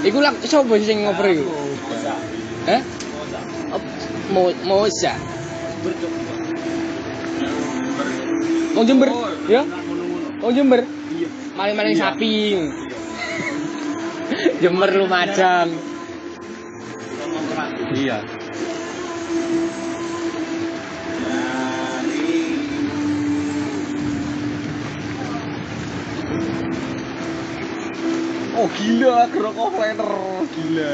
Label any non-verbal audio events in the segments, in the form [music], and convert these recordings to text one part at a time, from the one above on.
Iku lak sapa sing ngoper iku? Mo Moza. Wong Jember, ya? Wong Jember. Maling-maling sapi. [laughs] Jember Lumajang. Iya. Oh gila, gerak offliner, gila.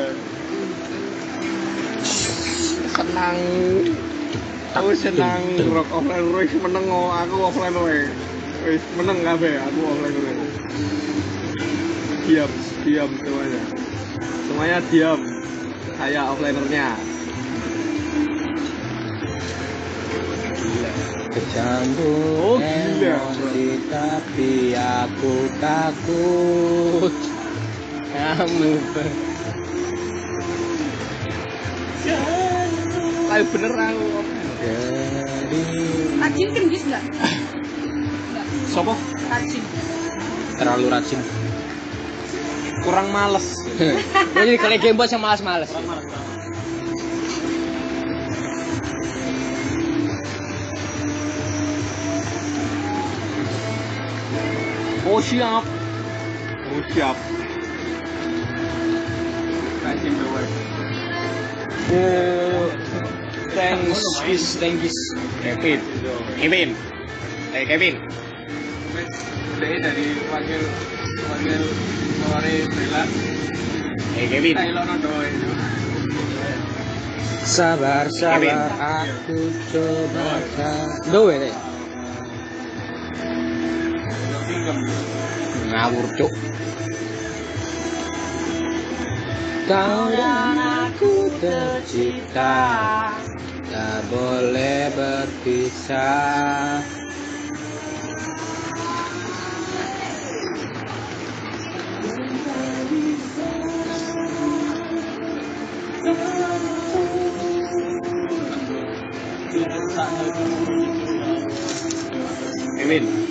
Senang. Aku senang rock offliner wis meneng oh, aku offliner wae. Wis meneng kabeh aku offliner. wae. Diam, diam semuanya. Semuanya diam. Saya offlinernya. Kecambuk Oh, gila. emosi tapi aku takut kamu Kayak bener aku. dari Rajin kan bis enggak? Sopo? Rajin. terlalu rajin. Kurang males. Jadi kalau game bos yang malas-malas. Oh siap. Oh siap. Oh, thanks, is thanks. Kevin. Kevin. Eh Kevin. Dari dari panggil panggil sore bela Eh Kevin. Itu. Sabar, sabar, aku coba. Doe deh. Ngawur cuk. Kau dan aku tercipta Tak boleh berpisah Kevin.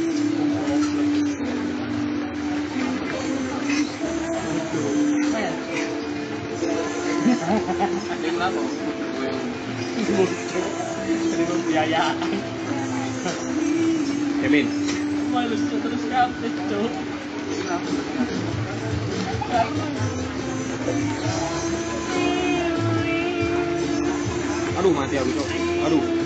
Apa? Malu terus. Aduh mati aku cok. Aduh.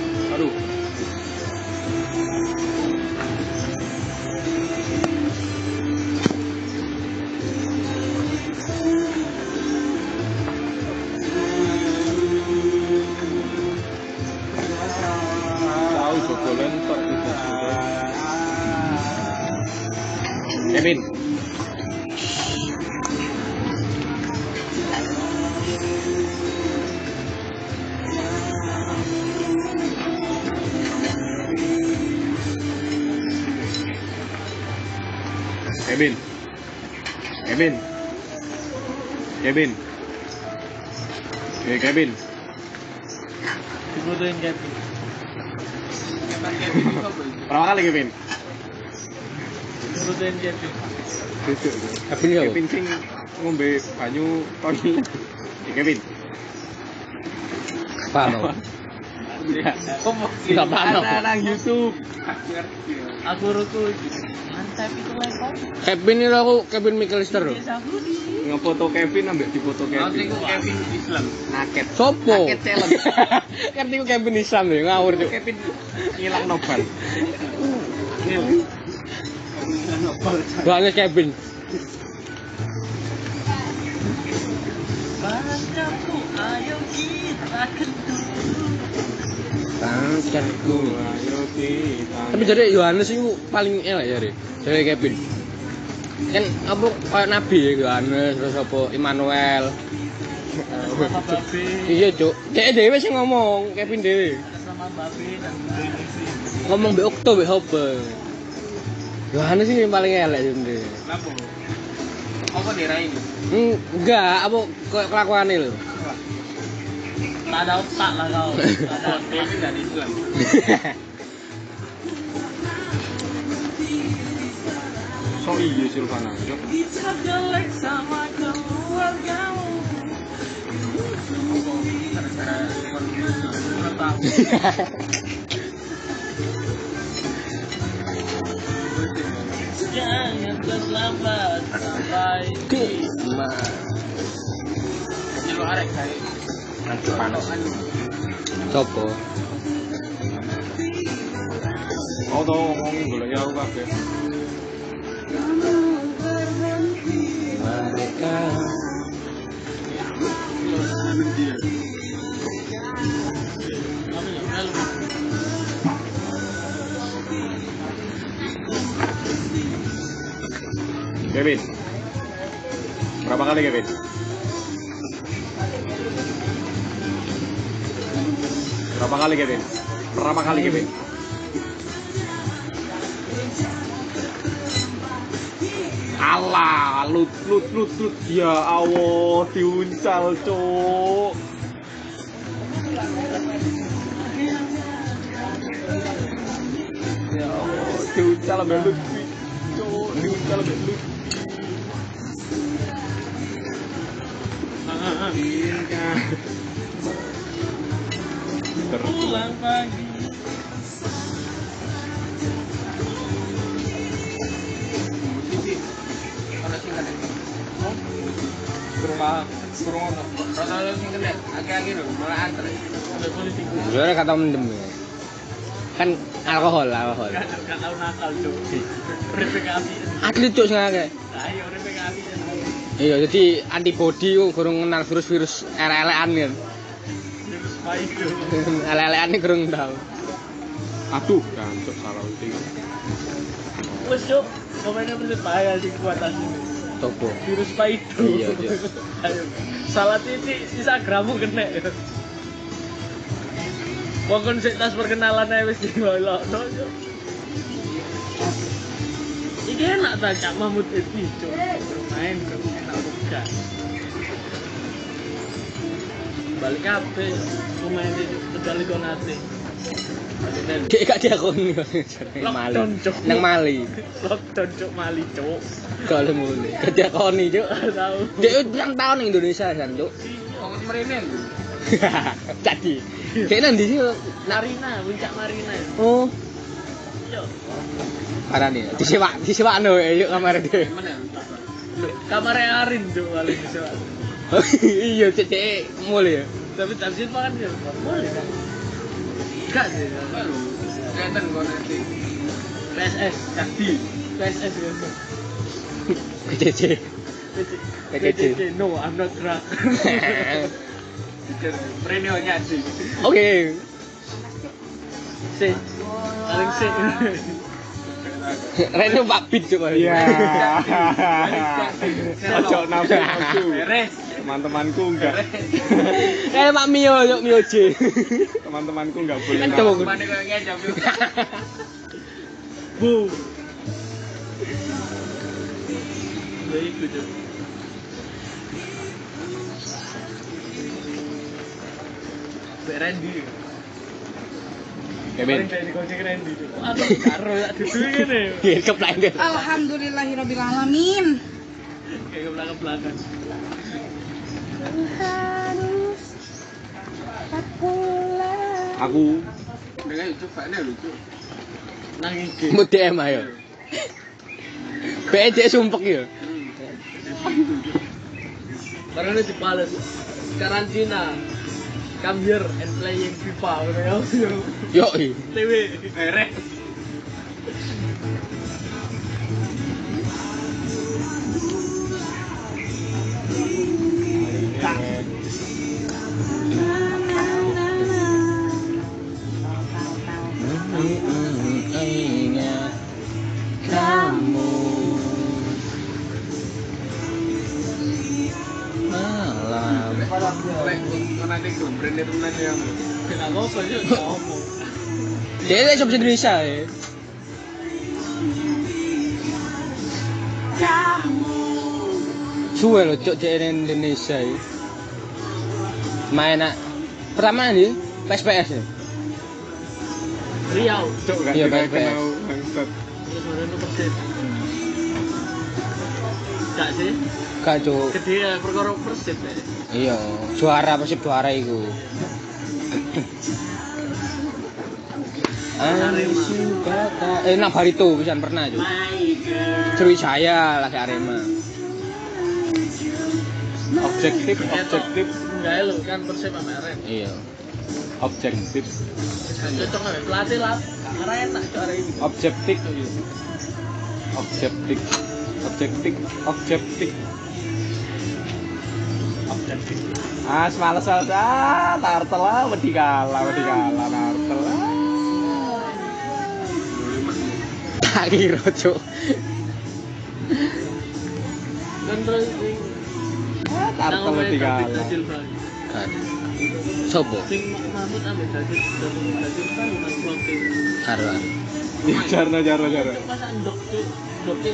Berapa kali Kevin? Dibutuhin Kevin. Kevin ya Kevin sing ngombe banyu toni. Eh Kevin. Paham Enggak paham. Nang YouTube. Aku ruku mantap itu level. Kevin itu aku Kevin McAllister loh. Biasa Budi. Ngefoto Kevin ambek difoto Nanti Kevin. ku Kevin Islam. Naket. Sopo? Naket challenge. kan itu Kevin Islam ya ngawur tuh. Kevin ngilang nobar. Banget Kevin. Bacaku, ayo kita Ayo kita. Tapi jadi Yohanes itu paling elek ya deh. Jadi Kevin. Kan apa kayak Nabi ya Yohanes terus apa Immanuel. Iya cuk. Kayak dewe sih ngomong Kevin Bebe. Ngomong be Okto be Hope. Yohanes ini yang paling elek sebenarnya. Kenapa? Apa daerah ini? Hmm, enggak, apa kayak kelakuan lho. Tak ada otak lah kau. Tak ada [laughs] otak. dari Islam. So iya Silvana. Cok. Kita jelek sama kau. Jangan terlambat sampai di Lu arek kayak panas sopo Kau tau ngomongin golek aku kabeh. mereka Kevin. Berapa kali Kevin? Berapa kali Kevin? Berapa kali Kevin? Alah, lut lut lut lut. Ya Allah, diuncal, Cuk. Ya Allah, diuncal sampe lut. Cuk, diuncal sampe lut. Terus. Politik. sebenarnya kata mendem ya kan alkohol alkohol Gak gak tau nakal cuk. Urip api. atlet cuk sing akeh Ayo urip api. iya jadi antibody ku kurang kenal virus-virus elek-elekan kan Itu. elek-elekan ini kurang tahu Aduh, gancuk salah uting. Wes cuk, pemainnya bener bahaya sih kuat asli. Topo Virus Paido. Iya, iya. Ayo. Salah titik Instagrammu kena. Pokoknya sik tas perkenalan ae wis dilolokno. Iki enak ta Cak Mahmud Edi cuk. Bermain cuk enak bukan. Balik kabeh pemain itu kecuali Konate. Aduh, dia gak diakoni nang Mali nang Mali Lockdown cuk Mali cuk. kalau mulai gak diakoni cuk Tahu. dia pirang tahun ning Indonesia kan cuk Wong mrene [laughs] jadi dia nanti sih Marina, puncak Marina. oh Yo. parah nih disewa disewa no yuk kamar dia kamarnya Arin tuh paling bisa. [laughs] iya cek cek mulai ya Tapi tafsir makan ya. Boleh kan? Enggak sih. Kelihatan kok nanti. PSS, Cakti. PSS gitu. PCC PCC. No, I'm not drunk. Premiumnya sih. oke Si. Paling si. Reno Pak Bit coba Iya. Nafsu nafsu. Beres. Teman-temanku enggak. Reno [laughs] Pak Mio cuk Mio J Teman-temanku enggak boleh Kan yuk. [laughs] Bu. Ya itu Randy. Kevin. Paling dari gojek Randy tuh. Aku karo ya duduk gini. Iya keplain deh Alhamdulillahirabbil alamin. Kayak ke belakang belakang. Aku Dengan lucu, faknya lucu. Nangis mau DM ayo PJ sumpek ya Karena ini dipales. Karantina. Come here and playing FIFA. Ya. yo TV. Beres. Ngomong dia dia coba Indonesia ya suwe lo cok Indonesia ya main nak pertama nih PSPS ya Riau cok enggak Iya, kita baik-baik. kenal bangsat. ya sebenarnya itu persis Gak sih? Gak cuk. Gede ya perkara persib ya. Iya, juara Persib juara iku. Arema. Eh, nang Barito pisan pernah. My girl. Sriwijaya lagi Arema. Objektif, objektif, Enggak lo kan persib sama Arema. Iya. objektif, Cocok nggak pelatih lah. Karena enak cara ini. objektif, objektif, objektif, objektif. Objektif. Ah, semales ah, tartel lah, wedi kalah, wedi kalah, tartel ah. Tak kira cuk. Dan terus Ah. Dajil Bali. Kan. Sopo? Sing Mahmud ambek. Karo. Jarno, jarno, jarno. Ndok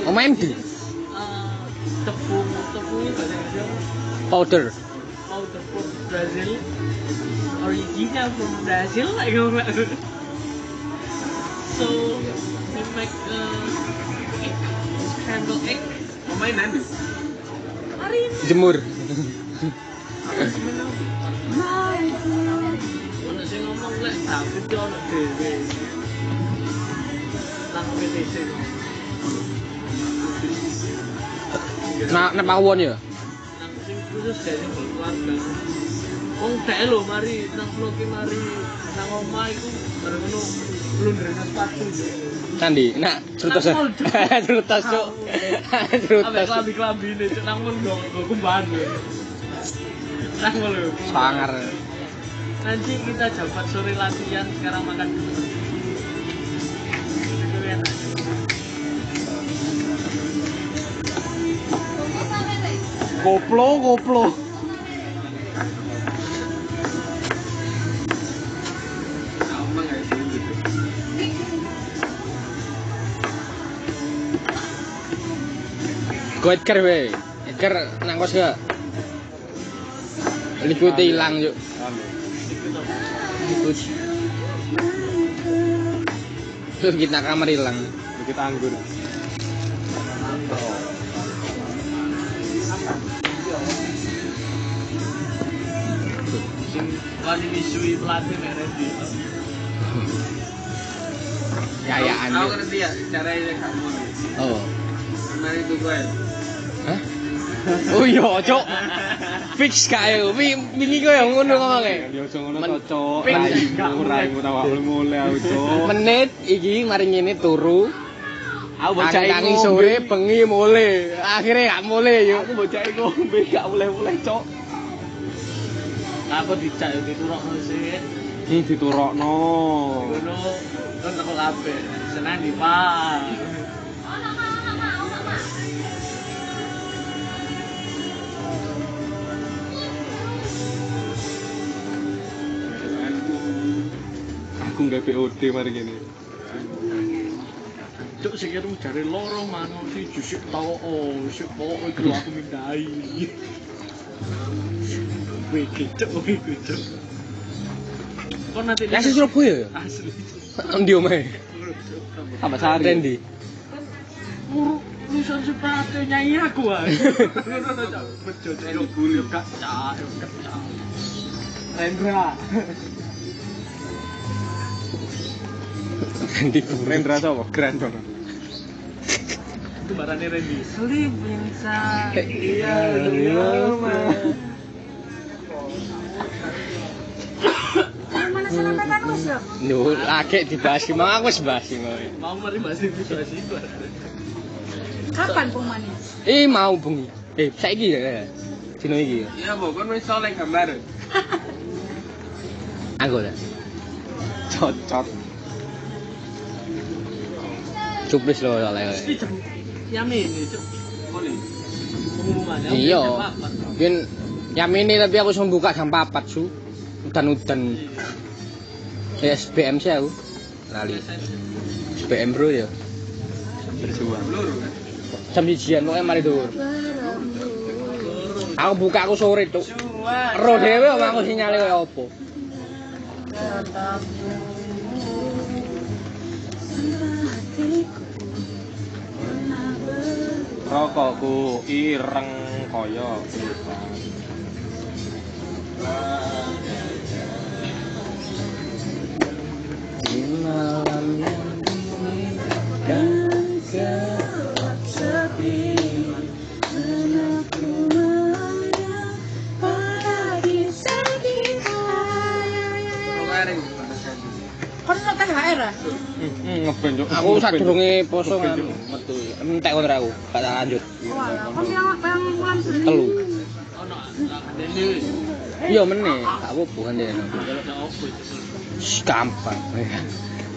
Oh di bahasa Indonesia apa? powder. mau tepung Brazil original from Brazil like so we make uh, egg scrambled egg pemain nanti hari ini Jemur. Ono sing ngomong lek David yo ono dhewe nang PTC Nah, nek mawon ya. nang sing khusus kayak sing keluarga Wong dek lho mari nang vlog mari nang omah iku bareng ngono blundrene sepatu nak cerutas [laughs] Cuk. Cerutas cuk. Cerutas. klambi-klambi ini cuk nang mun go go kumbahan lho. Nang lho. Sangar. Nanti kita jabat sore latihan sekarang makan dulu. Itu enak. Koplo, koplo. Go Edgar we. Edgar nang kos gak? Likute hilang yuk. Likut. Terus kita kamar hilang. Dikit anggur. Sing wani misui pelatih. Kayaan. Aku ngerti ya caranya kamu. Oh. Mari itu gue. [laughs] Oh iya, cok. Fix kae. Wi wingi kowe yang ngono ngomongnya. Ya aja ngono to, Cok. Raimu, raimu tawa mulai aku, Cok. Menit iki mari ngene turu. Aku bocah Kangi sore bengi mulai. Akhirnya gak mulai yuk. Aku bocah ngombe gak boleh-boleh, Cok. Aku dicak yo diturokno sih. Ini diturokno. Ngono kon aku kabeh. Senang di Pak. Aku nggak POD mari gini. Cuk sing kira jare loro manuk si jusuk tau oh, jusuk tau iku aku mindai. Wih, cuk, wih, cuk. Kok nanti Ya sing Surabaya ya. asli. Endi omahe? Tambah sari. Randy. Muru lusan sepatu nyanyi aku ah. [laughs] Bejo yo gak cak. Rendra. Randy. Rendra sapa? Grand Bang. Itu barane Randy. Sleep inside. Iya, iya, Mana sana mekan wis ya? Nuh, akeh dibahas mang aku wis bahas ki mau. Mau mari masih bisa sih. Kapan pengmane? Eh mau bengi. Eh saiki ya. Dino iki. ya. Iya, Bu, kan wis soleh gambar. Aku lah. Cocot. Cuplis lo soalnya. Boleh. Pengumumannya Iya. Mungkin jam ini tapi aku langsung buka jam 4 su. Udan-udan. Ya SBM sih aku. Lali. SBM bro ya. Berjuang. Kan. Jam sijian pokoknya mari dur. Aku buka aku sore tuh. Cuma. Ro dhewe omah aku sinyale kaya apa. Rokokku ireng Di malam yang Kono THR ah. Heeh, hmm, ngeben juk. Aku sadurunge poso metu. Entek kono aku, gak tak lanjut. Kono yang yang bulan sini. Telu. Ono ndene. Iya hmm. meneh, gak apa-apa ndene. Gampang.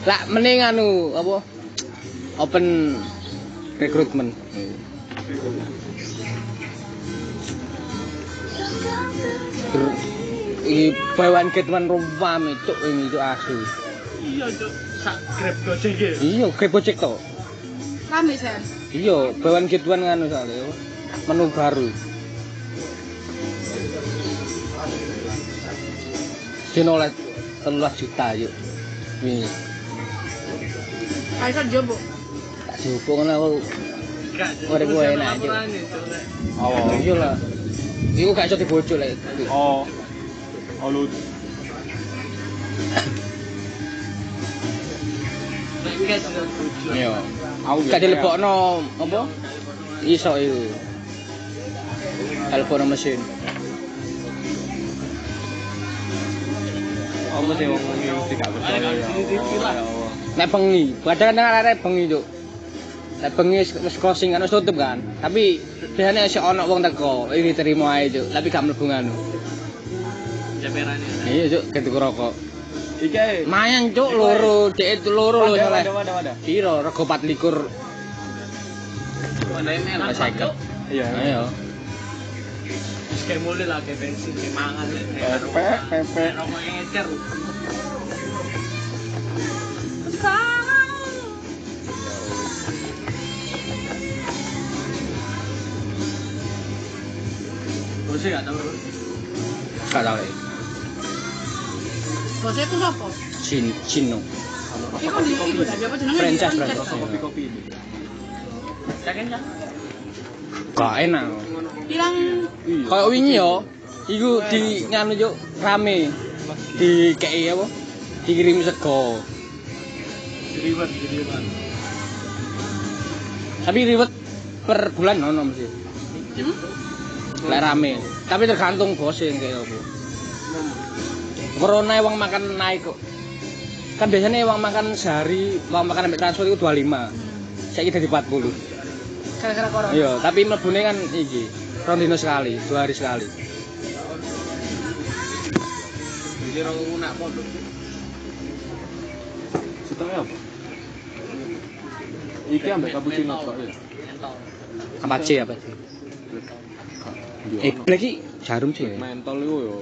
Lah meneh anu apa? Open recruitment. Ibu, bawaan kita menurut pamit, cuk, ini, cuk, asli. Iya, Cuk. Sak grab gojek ya. Iya, kayak bocek to. Rame sen. Iya, bawan ketman nganu soalnya. Menu baru. Dino oleh 13 juta yuk. Ini Kaisan jobo. tak jupuk kan aku. Gak. Ora gue enak, Cuk. Oh. Iya lah. Iku gak iso dibocok lek. Oh. Oh lu. Nang. Iya. Aku Gak dilebokno apa? Iso iku. Telepon mesin. Apa sih wong mesti gak percaya ya. Ya. Nek bengi, padahal kan arek bengi, Cuk. Nek bengi wis closing kan wis tutup kan. Tapi biasanya sik ono wong teko, iki terima ae, Cuk. Tapi gak mlebu ngono. Ceperane. Iya, Cuk, ketu rokok. Iki. Mayan, Cuk, loro, dek itu loro lho Wadah, salah. wadah, wadah, wadah. Piro rego 24. Mana emang Mas Saiket. Iya. Ayo. Kayak mulai lah kayak bensin kayak mangan kayak Pepe, pepe. rokok yang ngecer. Bosnya gak tau Gak tau Bosnya itu? Cin Cino. Iku di iku tadi apa jenenge? Kopi-kopi ya? Gak enak. Bilang Iya. Kayak wingi yo, iku di nganu yo rame. Di kei apa? Dikirim sego. Tapi ribet per bulan ono mesti. hmm? Lek rame. Tapi tergantung bosnya kayak apa. Corona wong makan naik kok. Kan biasanya wong makan sehari, wong makan sampai transfer itu 25. Saya jadi 40. gara-gara corona. Iya, tapi mlebune kan iki, rondino sekali, dua hari sekali. Jadi orang nak pondok. Setengah apa? Iki ambek cappuccino ya. Mentol. Apa C apa C? Eh, iki jarum sih. mentol itu yo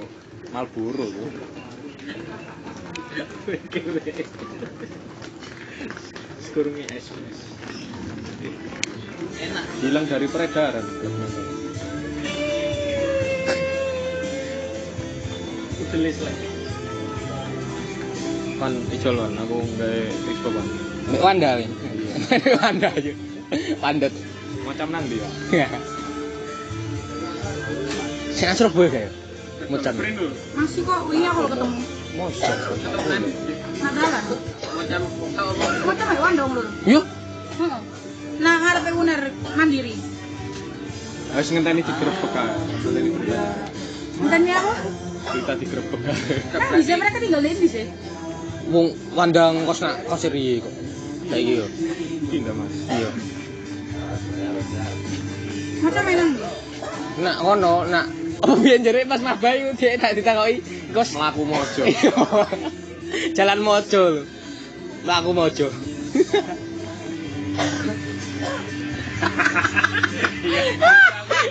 Marlboro yo. Sekurangnya es. Enak. Hilang dari peredaran. Udelis lagi. Kan ijolan aku gawe expo bang. Mbak Wanda. Mbak Wanda aja. Pandet. Macam nang dia. Sing asro boy kayak. Mucan. Masih kok wingi aku lo ketemu. Macam. Yo, Heeh. Nah, ngarepe uner mandiri. Harus ngenteni digerebek ae. Ngenteni digerebek. Enteni aku? Kita digerebek ae. Kan bisa mereka tinggal di Indonesia. wong Wanda kos nak kos riye kok. Saiki yo. Iki ndak Mas. Iya. Macam. Nak ngono, nak apa biyen jare pas mabah iku dhek tak ditakoki kos Mlaku mojo. Iya. Jalan mojo lho. Mlaku mojo.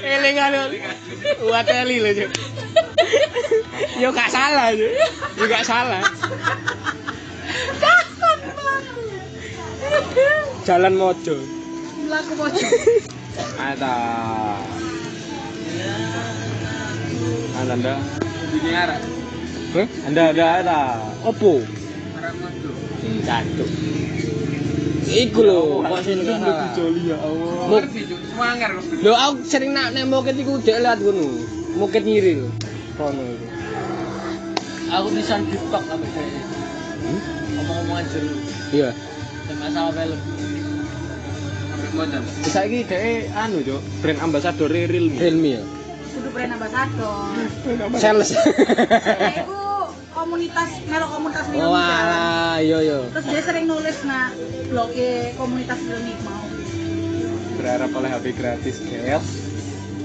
Elingan lho. Wateli lho, Cuk. Yo gak salah, Cuk. Yo gak salah. Jalan mojo. Laku pojok. Ada. Anda anda. Ini arah. Hah? Anda ada ada. Opo? Cancuk. Iku lho, kok sing joli ya Allah. Semangar kok. lho aku sering nak nek moket iku dek lihat ngono. Moket ngiri lho. Kono iku. Aku bisa TikTok sampai kayak Hmm? ngomong-ngomong aja lu. Iya. Dan masalah film. Sampai modal. Saiki dhek anu, Cuk, brand ambassador Realme. Realme ya. Brand ambassador. Sales. Iku komunitas melo komunitas film. Oh alah, iya iya. Terus dia sering nulis nak blognya komunitas ini mau. Berharap oleh HP gratis, guys.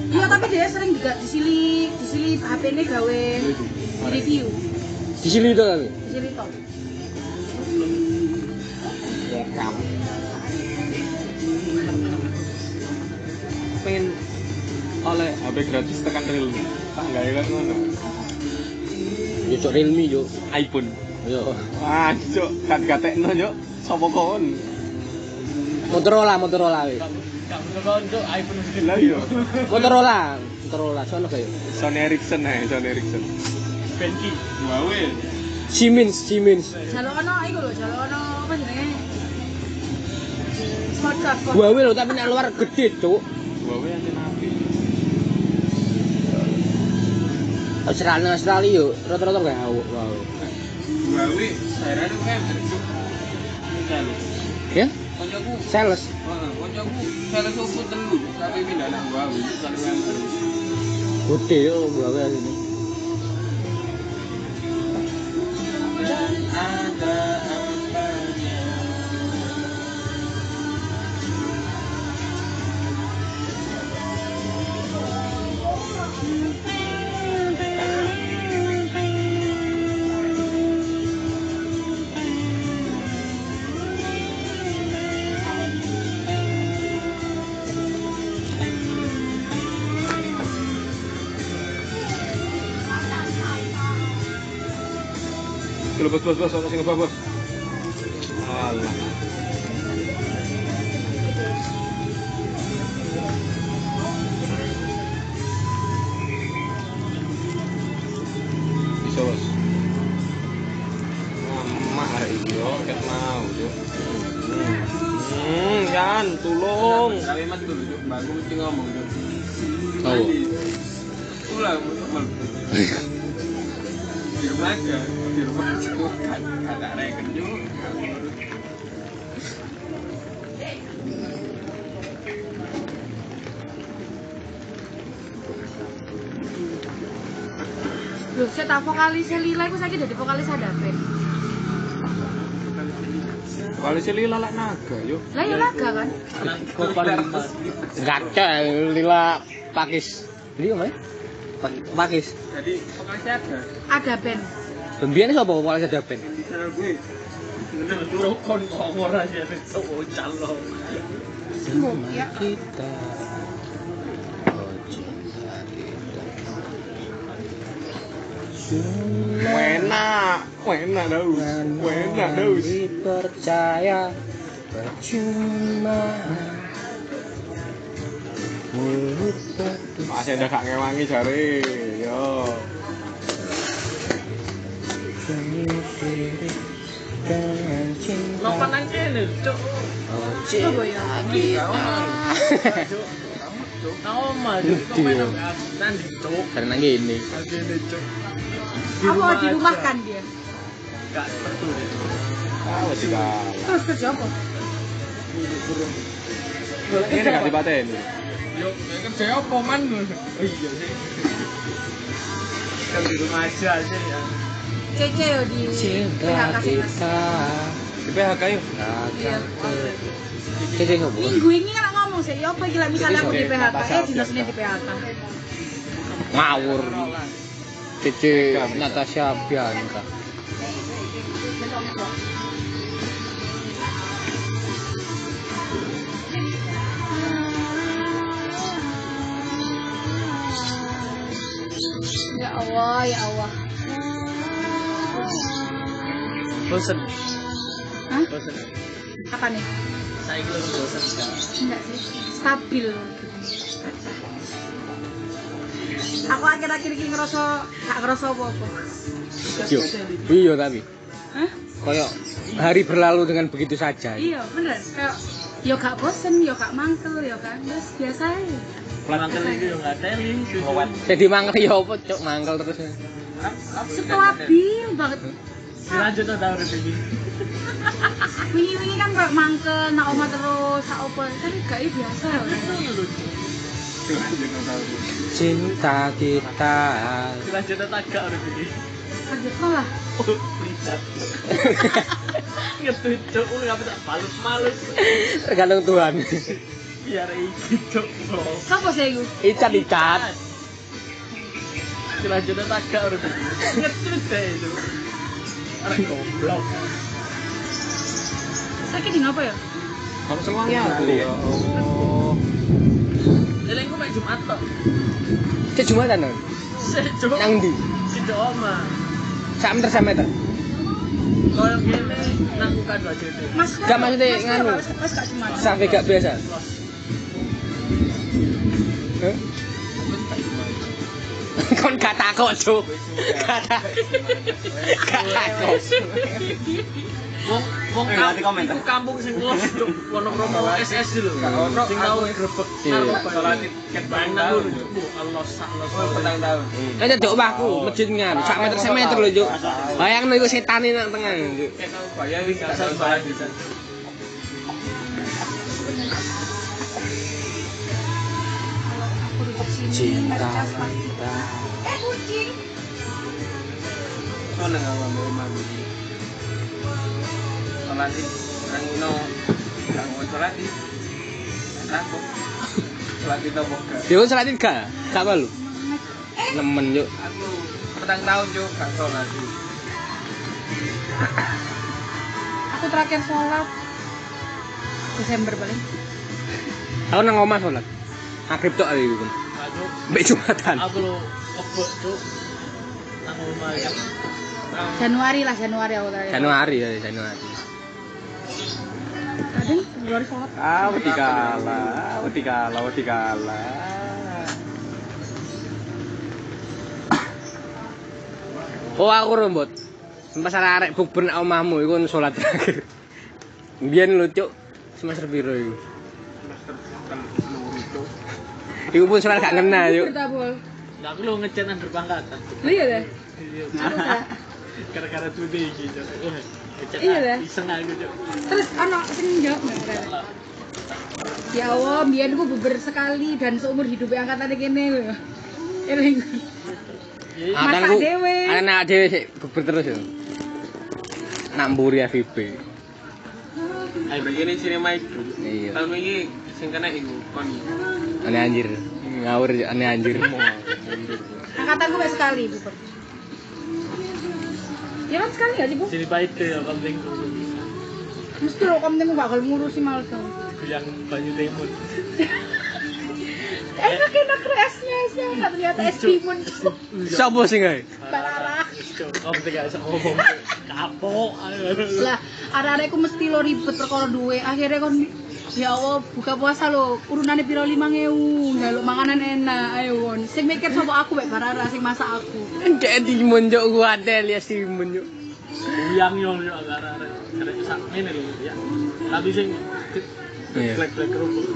Iya tapi dia sering juga disili disili HP ini gawe di review. Di sini itu kan. Disili toh. Welcome. Pengen oleh HP gratis tekan Realme. Tak enggak ya kan ngono. Yo cok Realme yo. iPhone. Yo. Wah, Cuk, kat gatekno, Cuk. Sopo kon? Motorola, Motorola wis. Gak bener untuk iPhone sendiri. Lah iya. Motorola, Motorola sono kayak. Sony Ericsson ae, Sony Ericsson. Benki. Wawe. Siemens, Siemens. Jalur ono iku lho, jalur ono apa jenenge? Huawei lho tapi nek luar gede, Cuk. Wawe anjen api. Australia Australia yo rata-rata gak wow. Gawe, itu kan bercuk. Misalnya, Ya? koncoku, Sales. Koncoku sales opo telu, tapi pindah nang Gawe. Gede yo Huawei ini. Ada Kalau bos tak vokalis Lila iku saiki dadi vokalis ada band. Kali sih lila lak naga, yuk. Lah ya laga kan? Gaca lila pakis. Ya? Pa- Pakis. Jadi, pokoknya ada. Ada band. Pembiayaan sapa paling ada band? Di sana gue, bener lu kon ngomor aja, Cuk. Calo. Ya. Kita. Oh, cinta kita. Enak, enak daus, enak daus. Dipercaya percuma. Mulut. Masih ada gak ngewangi yo. Nang kene, Cuk. Oh, cinta kita. Omah, Cuk. Kok main nang gini. Nang kene, Cuk. Apa di rumah kan dia? Gak betul, Cuk. Ah, wis kalah. Terus kerja apa? Ini gak dipateni. Yo, kerja apa man? Oh iya sih. Kan di rumah aja sih ya. Cece yo di Cinta PHK sih mas. Di PHK yuk. Iya. Cece ngopo? Minggu ini kan ngomong sih, ya apa gila misalnya aku di PHK, eh di sini di PHK. Ngawur. Cece Natasha Bianca. Ya Allah, ya Allah. Bosen. Hah? Bosen. Apa nih? Saya kira bosen sekarang. Enggak sih, stabil. Aku akhir-akhir ini ngerasa gak ngerasa apa-apa. Yo. Iya tapi. Hah? koyok hari berlalu dengan begitu saja. iya bener kayak yo gak bosen yo gak mangkel yo kan terus biasa aja Mangkel itu yo nggak teli. Jadi mangkel ya apa cok mangkel terus. stabil banget Lanjut tuh tahu rezeki. wingi wingi kan kayak mangkel nak oma terus sak opo tapi gak iya biasa ya Cinta kita. Lanjut tuh tagak rezeki. kerja sekolah Oh, lihat. [laughs] Ngetut cok, lu nggak bisa balus malus. Tergantung Tuhan. Biar iki cok. siapa sih itu Icat icat. Lanjut tuh tagak rezeki. Ngetut deh itu. Orang goblok. sakit di apa ya Kamu semuanya aku ya. Eling ku main Jumat tok. Cek Jumatan non. Sik cok. Nang ndi? Sido oma. Sak meter sak meter. Kalau gini nang buka dua JT. mas Gak maksudnya nganu. mas gak Sampai gak biasa. Hah? Kon gak takut cuk. Gak takut. Gak takut. Wong wong Eh, kampung kampung sing los Wonokromo SS lho. ono, Sing tau aku- grebek Bu, Allah sak los. Petang tahun. Kan jadi omahku, masjid ngan, sak meter sak meter lho. Bayangno iku setan nang tengah wis gak Cinta kita. eh kucing nang. Sholat id nang ngono. Nang ngono sholat id. Aku. Sholat id apa gak? Ya salat id gak? Gak malu. Nemen cuk. Aku petang tahun yo gak sholat id. aku terakhir sholat Desember paling Aku nang omah salat. Maghrib tok aku pun. Aduh, Mbek Jumatan. aku lo kebek cuk. Nang omah ya. Januari lah Januari aku terakhir Januari ya, Januari. Kadang Februari sholat Ah, wedi kalah, wedi kalah, wedi kalah. Oh aku rombot. Pas arek bukber nang omahmu iku salat terakhir. Biyen lho cuk. Semester piro iku? Iku pun salat gak kena yuk. Nah, aku lo ngechat nang gerbang kata. lu iya deh Iya. Tak. [laughs] Gara-gara tuh deh gitu. Iya, ah. Iseng aku cuk. terus anak sing jawab nggak ya Allah biar gue beber sekali dan seumur hidupnya angkatan kene lho eling Iya. Masak Anakku, dhewe. anak dhewe sik bukber terus yo. Nak mburi FIB. Ayo begini sini mic. Iya. Tahun ini sing kena iku kon. Aneh anjir. Ngawur aneh anjir. angkatan gue sekali beber ya kan sekali gak sih bu? Sini deh, yang penting mesti lo kamu tengok bakal ngurusi dong yang banyu timun. [laughs] enak enak esnya esnya nggak ternyata es timun. Sopo sing gawe? Barara. Kamu tidak bisa ngomong. [laughs] Kapok. lah arek aku mesti lo ribet perkara duwe. Akhirnya kon ya Allah buka puasa lo urunannya piro lima ngewu njaluk makanan enak ayo won sing mikir sapa aku mek barara sing masak aku Kayak timun juk gua ada lihat timun juk. Yang yo yo agak ada sak ini lho ya. Tapi sing Iya. black black kerupuk.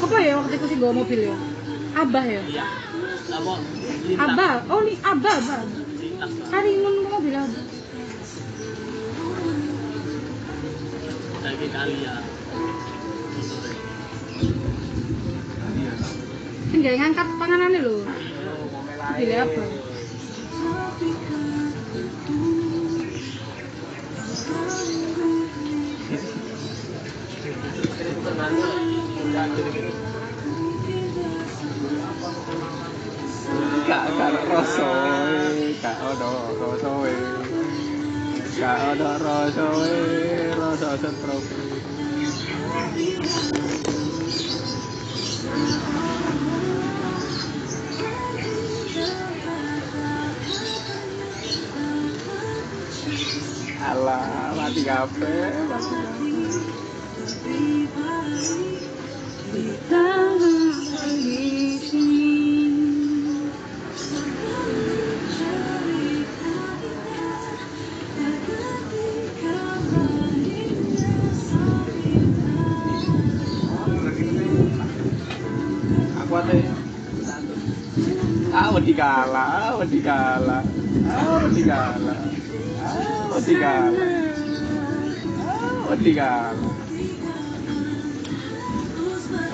apa ya waktu itu sih bawa mobil ya abah ya Iya. Lintang. abah oh li abah abah Hari nun mobil abah Lagi kali ya. tinggal ngangkat panganannya lo mobil apa? Gak gak rasa, gak ada rasa. Gak ada rasa, rasa setropik. Alah, mati kabeh, mati kabeh. Kalah.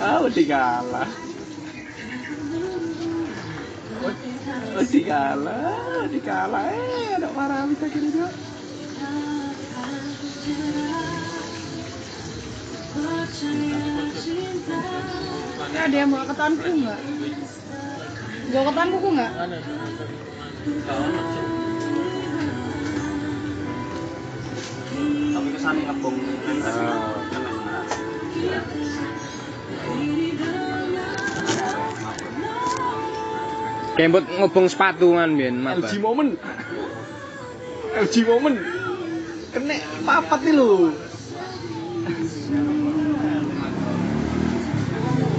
Ah, wedi kalah. Wedi kalah, wedi kalah. Eh, ada marah bisa gini juga. Ada yang bawa ketanku nggak? Bawa ketanku nggak? Tapi ke sana ngebong. Kembot ngobong sepatu kan biyen maba. LG Moment. LG Moment. Kena papat nih lu.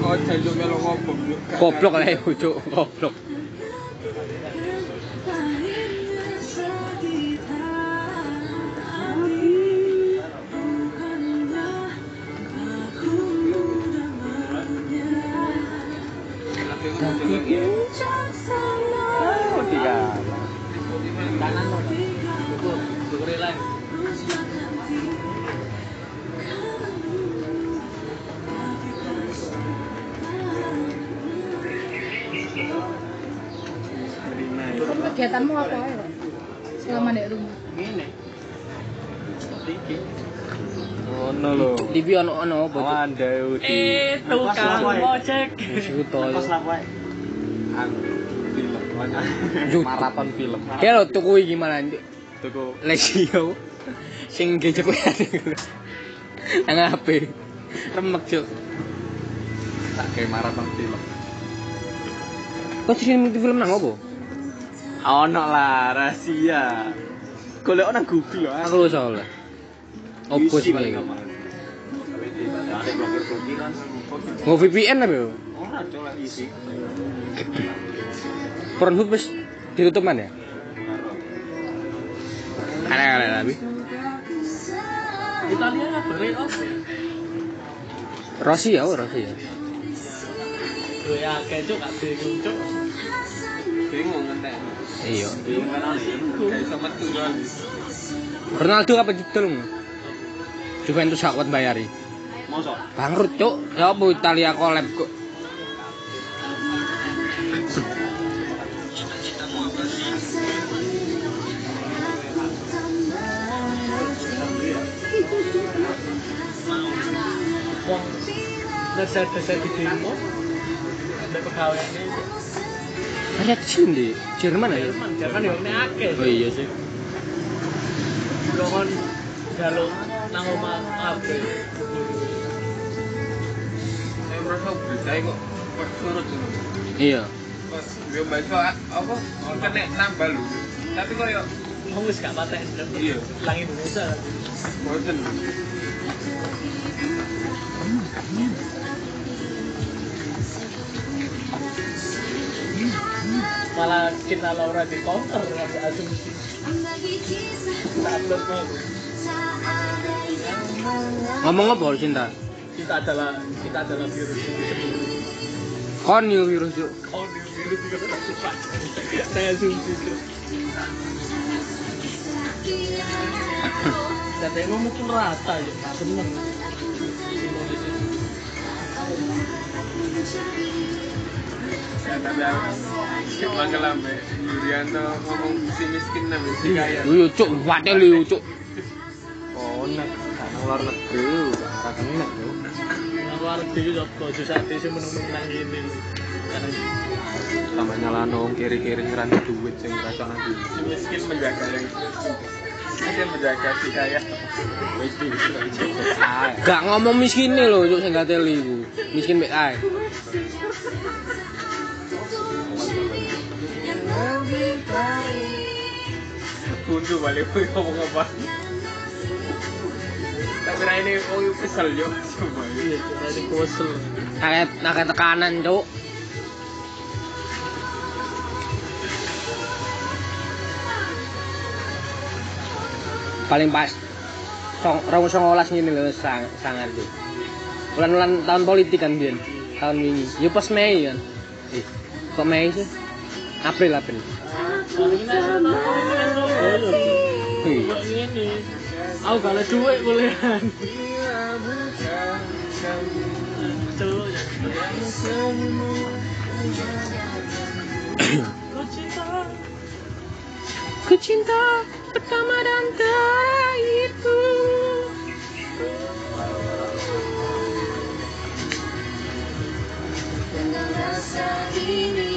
Oh, jajuk melo ngobong. Goblok lah iku, Cuk. Goblok. Oh, kegiatanmu apa ya? Selama di rumah. Ini. Tinggi. Oh, no lo. TV ono ono apa? Cuk? Wanda Udi. Itu kan ojek. Suto. Anu, film banyak. Yut. Maraton film. Ya lo tuku iki malah. Tuku Lexio. Sing gejek kuwi. Nang HP. Remek, Cuk. tak kayak maraton film. Kok ngerti film nang apa? Ono lah rahasia. Golek nang Google loh. Aku lu soalnya. Sih iki? Mau VPN apa? yo? Ora coba isi. Pornhub wis ditutup mana ya? Aneh-aneh tapi. Italia nggak beri oke. Rossi ya, oh, Rossi ya. Gue ya kayak cuk, gak bingung cuk. Bingung ngentek. Iya. Ronaldo apa judul? Juventus gak kuat bayari. Mosok. Bangkrut, Cuk. Ya apa Italia collab kok. Wong desa-desa di demo. Ada pegawai ini. Sini di Jerman ya? Jerman, Jerman ya ini akeh. Oh iya sih. Lo kon jaluk nang omah kabeh. Saya merasa berita kok pas surut. Iya. Pas dia baca apa? Kena nambah lu. Tapi kok yo Wong wis gak paten. Iya. Lang Indonesia. bosen. Malah kita Laura di counter ngasih asumsi. Mau. Ngomong apa cinta? Kita adalah kita adalah virus ini sendiri. Kon yo virus Cuk. Oh, di virus juga. Saya asumsi. Katanya ngomong rata ya, seneng. Ya tapi aku Mangkel ambe Yurianto ngomong si miskin nabi si kaya. Iya, Cuk, wate lu Cuk. Oh, nek nang luar negeri gak kena yo. Nang luar negeri yo kok susah sih menung-menung nang. Karena Tambah nyalano kiri-kiri ngeranti duit sing rasa nanti. Si miskin menjaga yang dia menjaga si kaya. Gak ngomong miskin nih lho, Cuk, sing gak teli iku. Miskin mek ae. Buntu balik gue ngomong apa. Tak kira ini oh yuk kesel yo. Coba iya, jadi kosel. Akeh akeh tekanan, Cuk. Paling pas song rong songolas ngene lho sang sangat tuh. Ulan-ulan tahun politik kan biyen. Tahun wingi. Ya pas Mei kan. Eh, kok Mei sih? April April. Aku gak ada duit kuliahan. Ku cinta pertama dan terakhirku. Dengan rasa ini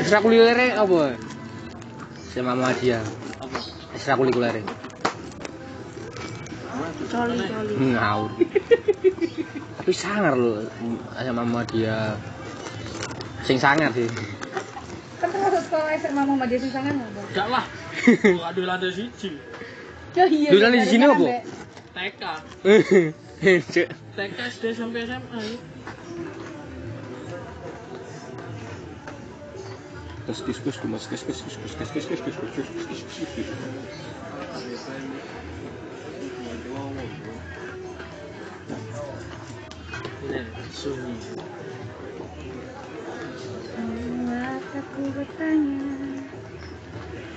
Ekstrakurikuler apa? SMA Muhammadiyah. Apa? Ekstrakurikuler. Coli coli Ngawur. Tapi sangar lho SMA Muhammadiyah. Sing sangar sih. Kan termasuk sekolah SMA Muhammadiyah sing sangat nggak? Enggak lah. [laughs] Gua adu lantai siji. Ya iya. Dulu di sini apa? TK. TK SD sampai SMA. Kus Ini sunyi. Buat aku bertanya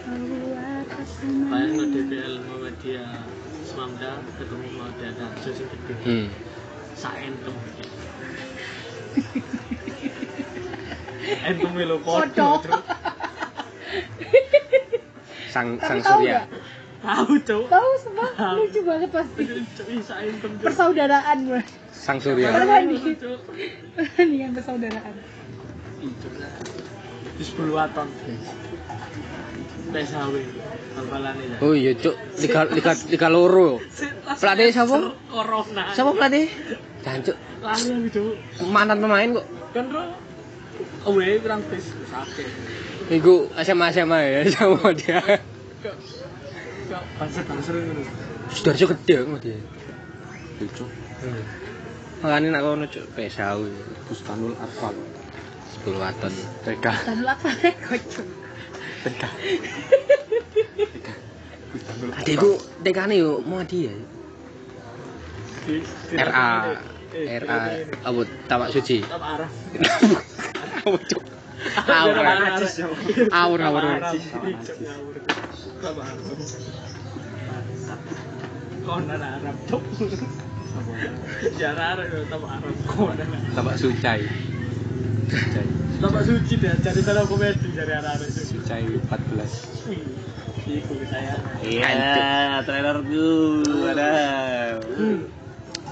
Buat aku Bayang lo DPL Muhammadiyah Semamda ketemu Muhammadiyah Darjo sing gede. Hmm. Entum. Entum lho podo. Sang Tapi sang surya. Tahu, Cuk. Tahu semua lucu banget pasti entum. Persaudaraan gue Sang surya. Perbandingan persaudaraan Di 10 waton. PSHW. Bal-balane ya. Oh iya, Cuk. Liga liga liga loro. Pelatih siapa? Corona. Siapa pelatih? Jancuk. Lali. Mantan pemain kok. Kan bro. Away kurang bis sakit. Iku SMA SMA ya sama dia. Kok banser-banser ngono. Sudarjo gede kok dia. Cuk. Makanya nak kono cuk pesau Bustanul Arfak. 10 waton. TK. Lu apa nih kocok TK. Bustanul Adekku tekane yo mau dia. Di- di- RA eh, RA apa tamak suci. Apa arah? Aur. Aur aur. Kon Arab cok. Jarang Arab tambah Arab kon. Tambah sucai. Tambah suci deh, jadi dalam komedi dari Arab itu. Sucai 14. Iku saya. Iya, trailer gue. Ada.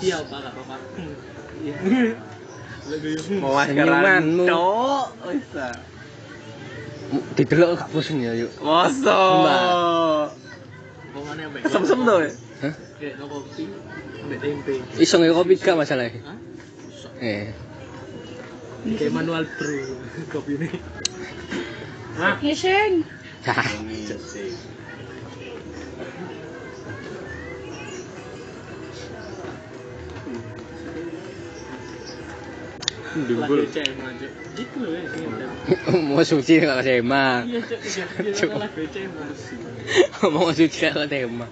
Iya, Pak, Iya. Mau. Cok. Wis ta. Didelok gak bosen ya yuk. Ambek. Kesem-sem tuh. ya? Hah? Kayak no kopi, ambek tempe. Iso nge kopi gak masalahnya. Hah? Eh. Kayak manual brew [laughs] kopi ini. Hah? Ngeseng Hah. Dibul. [laughs] Mau suci kalau tema. [laughs] [laughs] Mau suci kalau tema.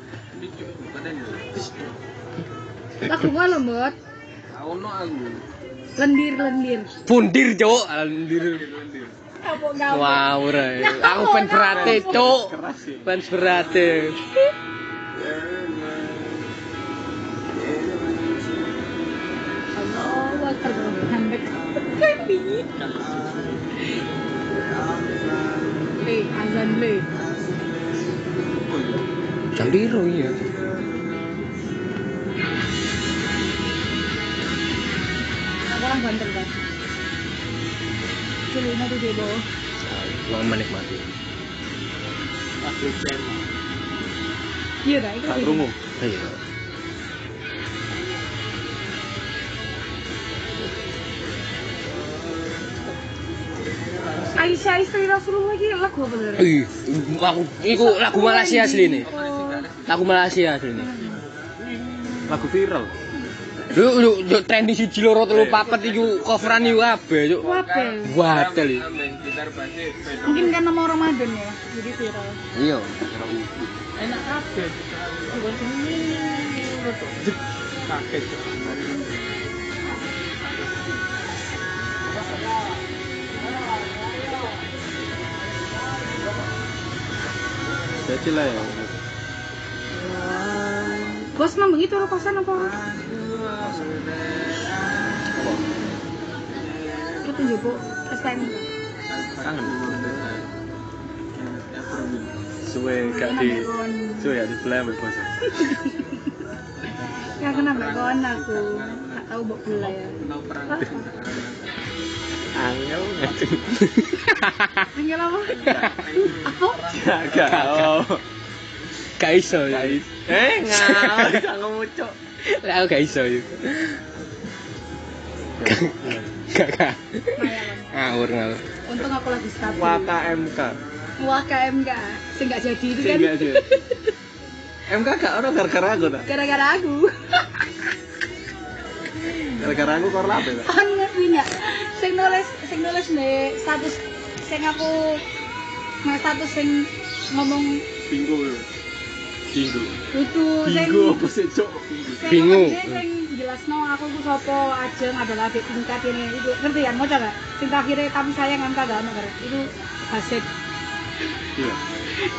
Aku malu banget. Lendir lendir. Pundir, Jo, Lendir. Wow, Aku fans berate, Cuk. Fans berate. bị lệ à dần lệ chẳng biết rồi nhỉ Orang bandel kan? Celina tuh dia bawa. Mau menikmati. Aku cem. Iya, dah. Tak rungu. Iya. Aisyah istri Rasulullah iki lagu apa lho? Ih, lagu iku lagu Malaysia asli nih. Oh. Lagu Malaysia asli nih. Lagu viral. Lu lu lu trending siji loro telu papat iku coveran iku kabeh, Cuk. Wabel. Wadel. iki. Mungkin karena mau Ramadan ya, jadi viral. Iya. Enak kabeh. Kaget. Jadi lah ya. Bos mang begitu lo kosan apa? Kita njupuk STM. Kangen. Suwe gak di suwe gak di belah mbak bos. [laughs] Ya kena mbak kawan aku. Gak tahu mbak gula ya. Angel. [laughs] Tinggal apa? Apa? Gak. Oh. Gak iso. ya. Eh ngawur gak [laughs] ngemucuk. Lah aku gak iso yo. Gak gak. Ngawur ngawur. Untung aku lagi stabil. WKMK. Wah KMK. Sing gak jadi itu Sing kan. jadi. MK gak ono gara-gara aku tak? Gara-gara aku. Gara-gara aku kor lape tak? Kan ngerti nggak? Sing nulis, sing nulis nih status sing aku nge status sing ngomong Bingo. Bingo. itu sing Bingo apa sih, Cok? dia sing jelasno aku ku sapa ajeng adalah adik tingkat ini. Itu ngerti kan mau coba sing terakhir tapi sayang kan kagak ono itu hasil Iya.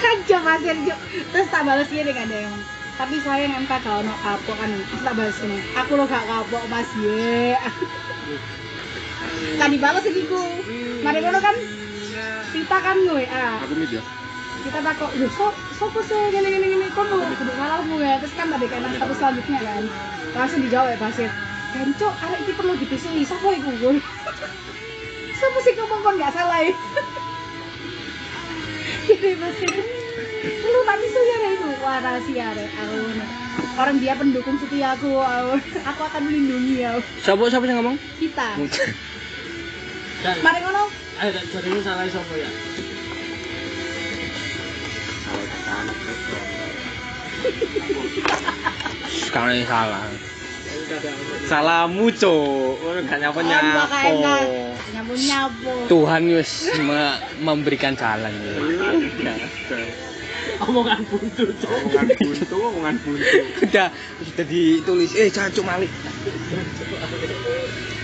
kaca pasir juk terus tak balas gini kan dia ngomong tapi sayang MK gak ono kapok kan. Terus tak balas gini aku lo gak kapok mas. Ye. Kan dibalas iki ku mari ngono kan kita kan gue ah Aku media. kita takut lho so sopo sih gini gini gini kok mau kudu salahmu ya? Terus kan tadi kan status selanjutnya kan. Langsung dijawab ya pasir Ganco, arek iki perlu dipisui, sapa iku gue? [laughs] Sapa sih ngomong kon gak salah ya? [laughs] Gini pasir, perlu tak pisui ya itu? Wah rahasia arek, aku Orang dia pendukung setia aku, aku, [laughs] aku akan melindungi ya Sopo sopo sing ngomong? Kita, mari ngono ayo tak jadi lu salah sapa ya? Salah anak. Sekarang yang salah. Salahmu, Cok. Orang gak nyapa nyapu Tuhan wis me- memberikan jalan ya. Omongan buntu. Omongan buntu, omongan buntu. Udah sudah ditulis eh cancuk malik.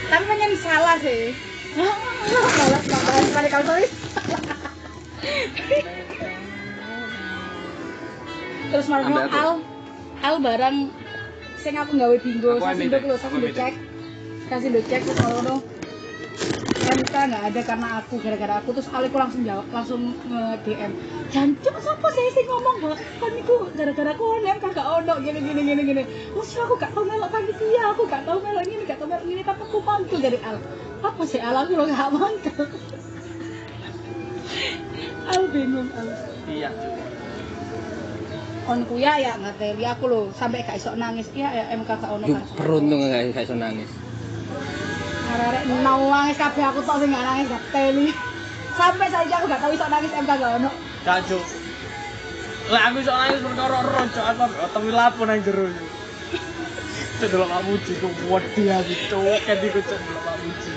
tapi pengen salah sih malas pada kalau tulis terus aku. al al barang sing aku nggawe bingo amit, nduk lho amit. cek kasih nduk cek terus ngono MK nggak ada karena aku gara-gara aku. Terus Aliku langsung jawab langsung nge DM jancuk siapa sih sing ngomong bahwa kan iku gara-gara aku ono MK gak ono. Gini gini gini gini. Terus aku gak tau melok panitia aku gak tau melok ini gak tau melok ini tapi aku mantul dari Al. Apa sih Al? Aku lo gak mantul. [laughs] Al bingung Al. Iya, on kuya ya nggak teli aku lo sampai gak iso nangis. Iya ya MK gak ono kan. gak gak iso nangis. Arek nangis kabeh aku tok sing gak nangis gak teli sampai saiki aku gak tau iso nangis MK gak ono Gak, Cuk. Lah aku iso nangis perkara Cuk. Aku otomi lapo nang jero. Cuk. Cuk delok Pak Muji wedi aku, Cuk. Kan iku Cuk delok Pak Muji.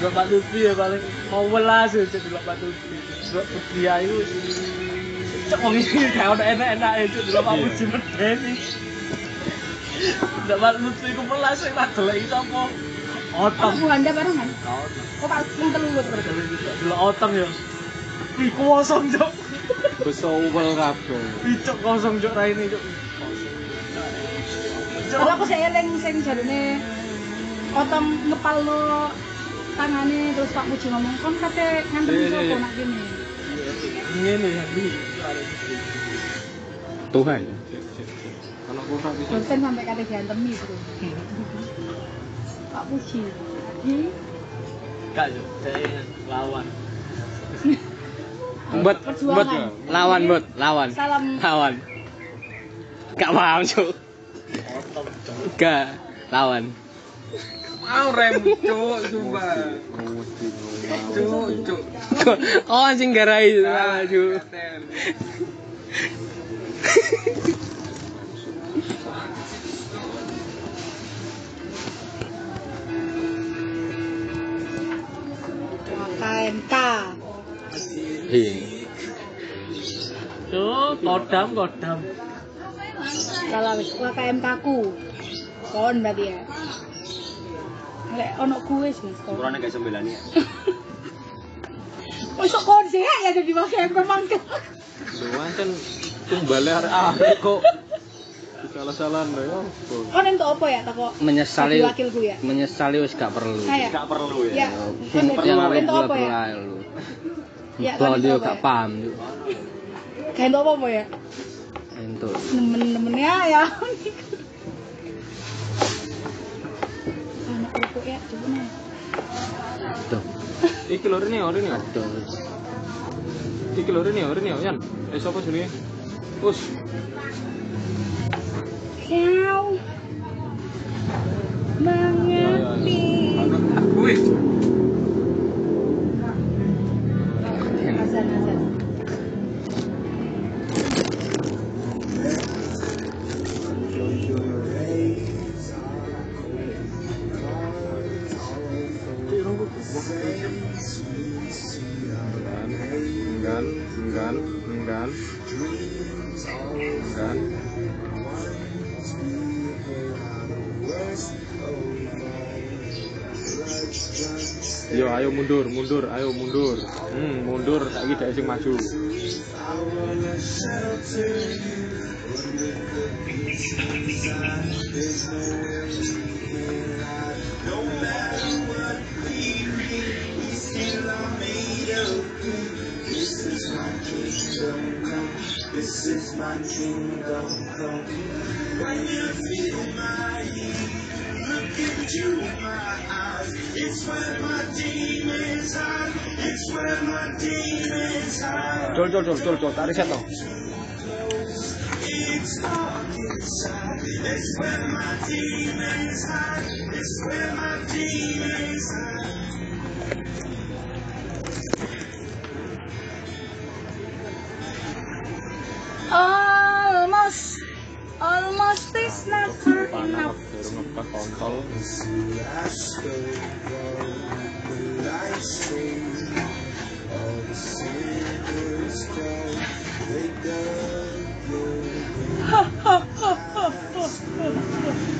Delok Pak Lutfi ya paling mau welas ya Cuk delok Pak Lutfi. Delok Putri Ayu. Cuk wong iki gak ono enak-enak ya Cuk delok Pak Muji medeni. Delok Pak Lutfi ku welas sing tak delok iki sapa? Otong. Bu Anda barengan oh Pak yang telu berarti Delok otong ya. Ih kosong, Cuk. Besowel kabeh. Icuk kosong cuk raine cuk. Kalau aku sih eling sing jarune otong ngepal lo tangane terus Pak Puji ngomong kon kate ngantem Iya, iya, sapa iya. nak gini. Ngene ya. Tuhan. Dosen sampai kate diantemi bro. Pak Puji. Cuk, saya lawan. [laughs] Bot, bot, lawan bot, lawan. Salam. Lawan. Gak paham, Cuk. Cuk. Gak, lawan. Aku rem cuk, sumpah. Cuk, cuk. Oh anjing garai maju. [laughs] KMK. Hing. Yo, kodam, kodam. Kalau wis KMK ku. Kon berarti ya. Lek ono kuwe sih. Ukurannya kayak sembilan ya. Wis kon sih ya jadi KMK mangkel. Luan kan tumbale arek kok. Salah-salah lho ya. Kon entuk apa ya toko? Menyesali wakilku ya. menyesali wis gak perlu. Gak perlu Ya. ya. Sing yang entuk apa ya? lu. Ya, Bahwa kan dia gak ya? paham Cuk. Kayak entuk apa ya? Entuk. Nemen-nemennya ya. Anak kerupuk ya, coba nih. Tuh. Iki lho rene ora rene. Aduh. Iki lho rene ora rene Yan. Eh sapa jenenge? Us. Kau mengerti. Mundur, mundur, ayo mundur. Hmm, mundur saiki dhek sing maju. need you in my eyes. It's where my demons hide. It's where my demons hide. Chol, chol, chol, chol, chol. Tarik siya to. It's dark inside. It's where my demons hide. It's where my demons hide. Almost, almost this night anak baru ngepek kontol ha ha ha ha ha ha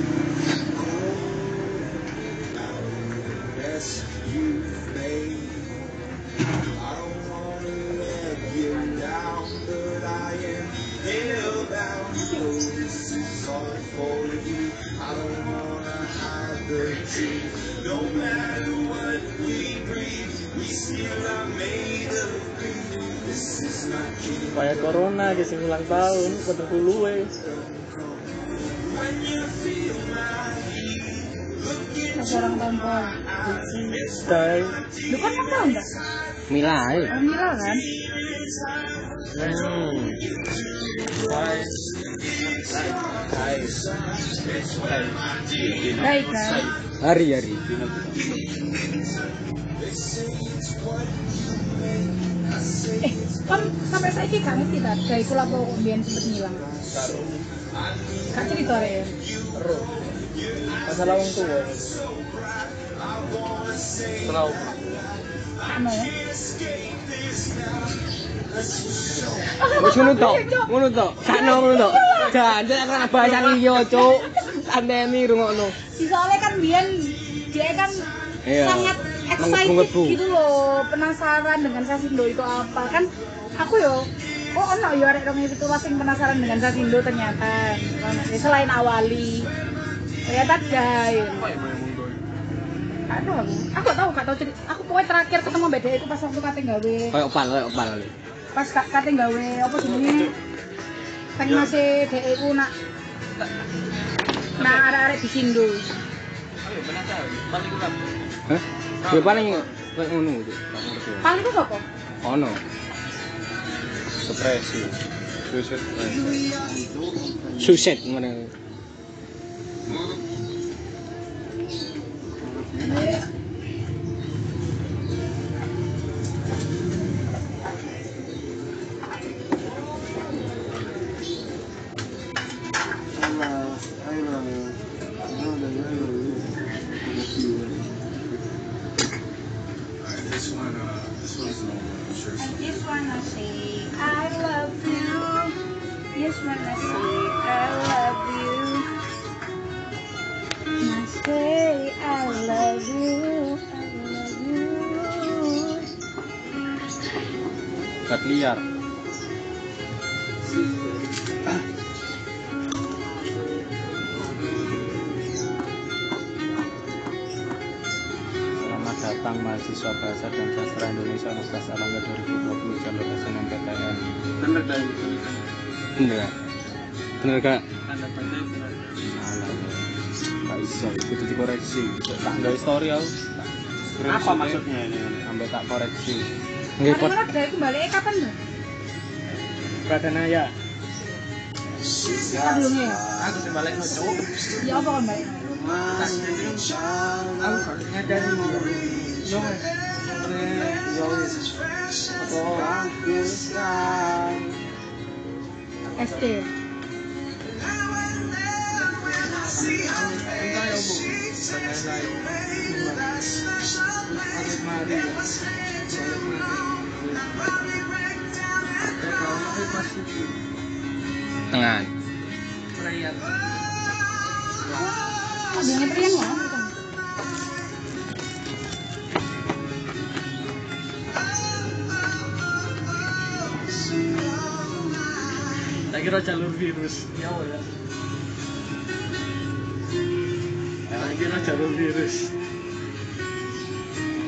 Kayak corona di sing ulang tahun, pada puluh Masih orang tombol. Dai. Lu kan tahu enggak? Mila ayo. Orang Mila kan? Hmm. Baik kan? Hari hari. Eh, kan sampai saya gak ngerti tak? Dari kula apa biyen sempet ngilang. Kak cerita ya. Masalah wong tua. Tahu. Ano ya? Wis ngono tok. Ngono tok. Sakno ngono tok. Jan jan kan bahasan liya, Cuk. Santeni rungokno. Si soalnya kan biyen dia kan Iya. sangat excited gitu loh, penasaran dengan Sasindo itu apa kan? Aku yo, oh ono yo arek dong itu sing penasaran dengan Sasindo ternyata. Ya, selain awali, ternyata Jai. Aduh, aku, aku gak tahu, gak tahu cerita. Aku pokoknya terakhir ketemu beda itu pas waktu kate gawe, Kayak opal, kayak opal. pas ka- kate gawe apa jenenge? Kan masih dhek iku nak Nah, arek-arek di Sindo. Hah? Ya paling kayak ngono iki. Paling itu apa? Ono. Depresi. Suset. Suset ngono. Yeah. Universitas Erlangga 2020 jalur SNMPTN. Bener dan Bener gak? Bener gak? tanda tanda Salah. Gak iso, itu dikoreksi. Tak nggak story aku. Apa maksudnya ini? Sampai tak koreksi. Nggih Mari pot. kembali kapan Mbak? Pradanaya. Kapan belum ya? Aku sih balik ngecuk. Ya apa kan balik? Mas, aku harus ngajari Yo, yo, SD. Tangan. Oh, dia ngeperian ya? Kira jalur virus. Ya ya. Tak kira jalur virus.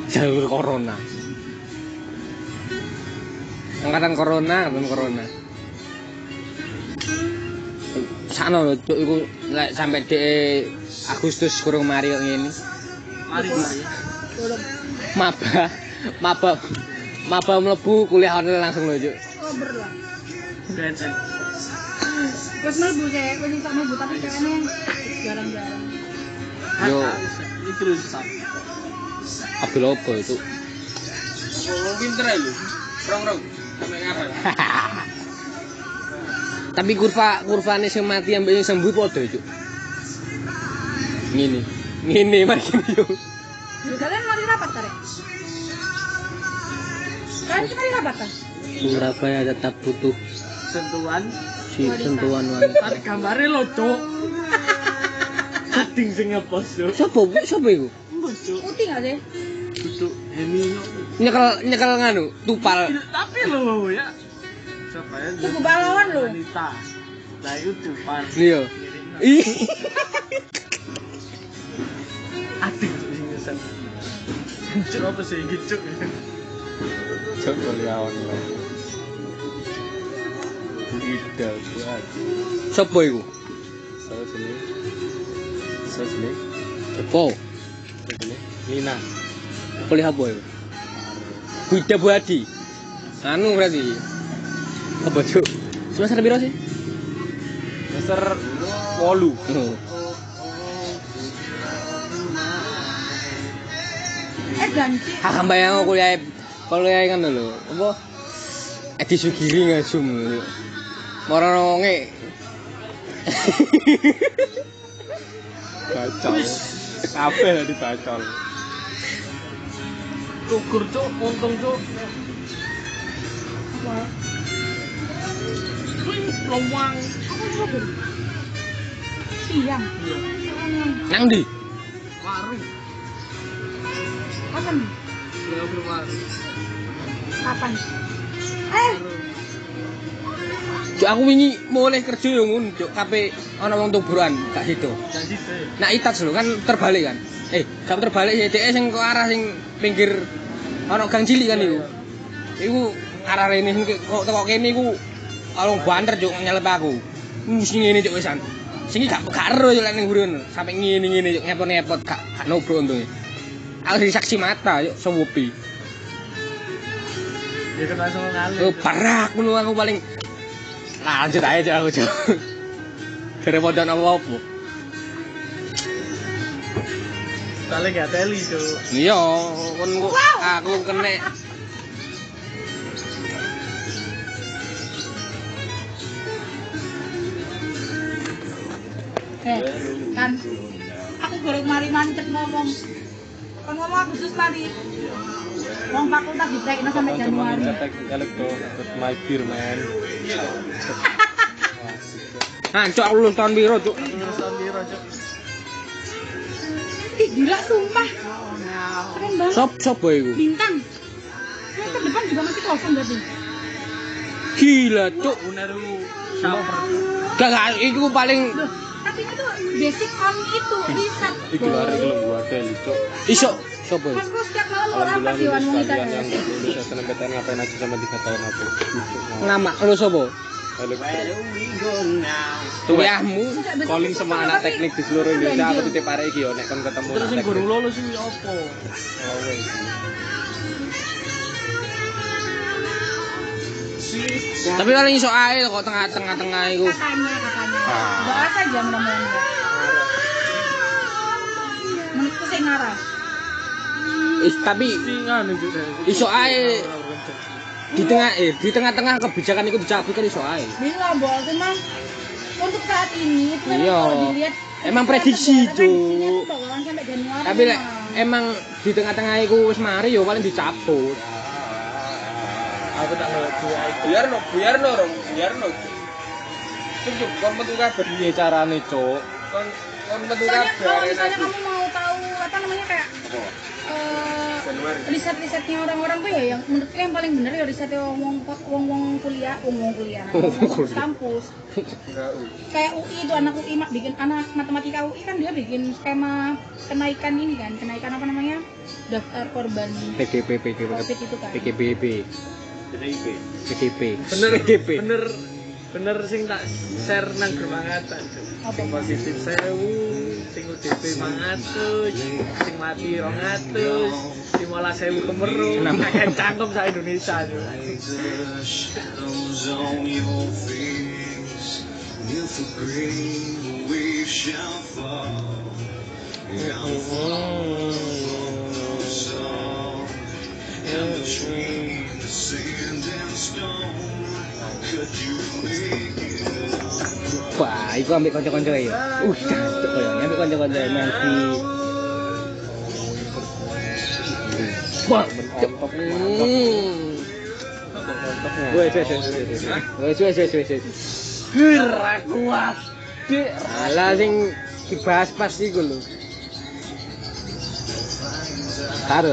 Jalur corona. Angkatan corona, angkatan corona. Sakno lho, cuk iku lek sampe dhek Agustus kurang mari kok ngene. Mari. Maba, maba, maba mlebu kuliah online langsung lho, cuk. Kober lah. Wes mlebu sih, wes iso mlebu tapi kayaknya jarang-jarang. Yo, Itu lu susah. Abdul apa itu? Oh, pinter ya lu. Rong-rong. Sampai? [laughs] Tapi kurva kurvane sing mati ambek sing sembuh padha, cuk. Ngene. Ngene mari [laughs] ngene yo. Lu kalian mari rapat tarik. Kalian mari rapat kan? Surabaya tetap butuh Sentuhan. Si sentuhan wanita. Tarik gambarnya lo, Cuk. Ading sing ngepost, Cuk. Sopo, sopo iku? Mbok, Cuk. Putih nggak sih? Ini. Nyekel nyekel nganu, tupal. Tapi lo ya. Siapa ya? Tuku balon lu. Wanita. Nah itu depan. Iya. Ih. Ading sing ngeset. Cuk apa sih iki, Cuk? Cuk kuliah online. Ida buat. Sopo iku? Salah sini. Sopo? Sini. Lina. Kuliah apa iku? Buadi. Anu berarti. Apa cuk? Semester piro sih? Semester 8. Oh. Eh ganti. Ah, bayang aku kuliah kuliah kan lho. Apa? Edi Sugiri ngasum lho. Moro nge. Bacol. Kabeh lah dibacol. Kukur cuk, untung cuk. Bur? Siang. Nang ndi? Warung. Kapan? Ya. Kapan? Eh, Cuk aku wingi mulai kerja yo ngono, cuk. Kape ana wong tuburan gak situ. Dan situ. Nak itats lho kan terbalik kan. Eh, gak terbalik sih, dhek sing ke arah sing pinggir ana gang cilik kan iku. Iku arah rene sing kok teko kene iku alung banter cuk nyelep aku. Mus ngene cuk wisan. Sing gak gak ero cuk lek ning ngurun. Sampai ngene-ngene cuk ngepot-ngepot gak gak nobro untunge. Aku jadi saksi mata cuk sewopi. Ya kan langsung ngalir. Oh, parak ngono aku paling lanjut aja aku cuk. Daripada apa-apa. Soalnya gak teli, Cuk. Iya, kon kok aku kena Eh, kan aku goreng mari mancet ngomong. Kan ngomong Agustus tadi. Wong fakultas diprekno sampai Januari. elektro my beer man [laughs] Ah, cok aku lulus tahun biru, cok. Terus tahun biru, Cuk. Ih, gila sumpah. Keren banget. Sop sop boy iku. Bintang. Yang ke depan juga masih kosong berarti. Gila, cok. Uneru. Gak gak iku paling Loh, tapi itu basic on itu riset. iki lho gua ada cok iso boy. Mas bos setiap malam rapat di lulus wanita yang gak lulus SNMPTN ngapain aja sama 3 tahun aku Nama lu elektro Kuliahmu. calling semua anak teknik di seluruh Indonesia aku titip arek iki yo nek kon ketemu Terus teknik. guru lulus ini apa? Tapi paling iso ae kok tengah-tengah tengah iku. Katanya, katanya. Ah. Bahas aja ya. Menurutku sih ngarah. Is, tapi itu. iso ae di tengah eh di tengah-tengah kebijakan itu dicabut kan iso ae. Bila bos emang untuk saat ini itu Iya. kalau dilihat Emang prediksi, kan Januari. Tapi emang di tengah-tengah iku wis mari yo paling dicabut. Aku tak ngeliat dua itu. biar no biar no rong biar no Cuk, kon metu kabeh. Piye carane, Cuk? Kon kon metu kabeh. kalau misalnya kamu mau tahu apa namanya kayak eh, Januari. riset-risetnya orang-orang tuh ya yang menurutku yang paling bener ya risetnya wong wong wong wong kuliah. Wong wong kuliah. kampus. Kayak UI itu anak UI mak bikin anak matematika UI kan dia bikin skema kenaikan ini kan kenaikan apa namanya daftar korban. PGP PGP covid itu kan PDIP. Bener, PGP. bener, bener sing tak share nang bermangatan. apa Sing positif sewu, sing UDP mangatus, sing mati rongatus, sing malah sewu kemeru, kayak cangkem sa Indonesia. If a great wave shall fall, down the song, and between the sand and stone, could you make it across? Wah, iku ambek kanca-kanca ya. Uh, cocok koyo ambek kanca-kanca nanti. Wah, Ontok, Hmm. Ontoknya. Wes wes wes wes. Wes wes wes wes. wes. Gerak kuat. Dik. Alah sing dibahas pas iku lho.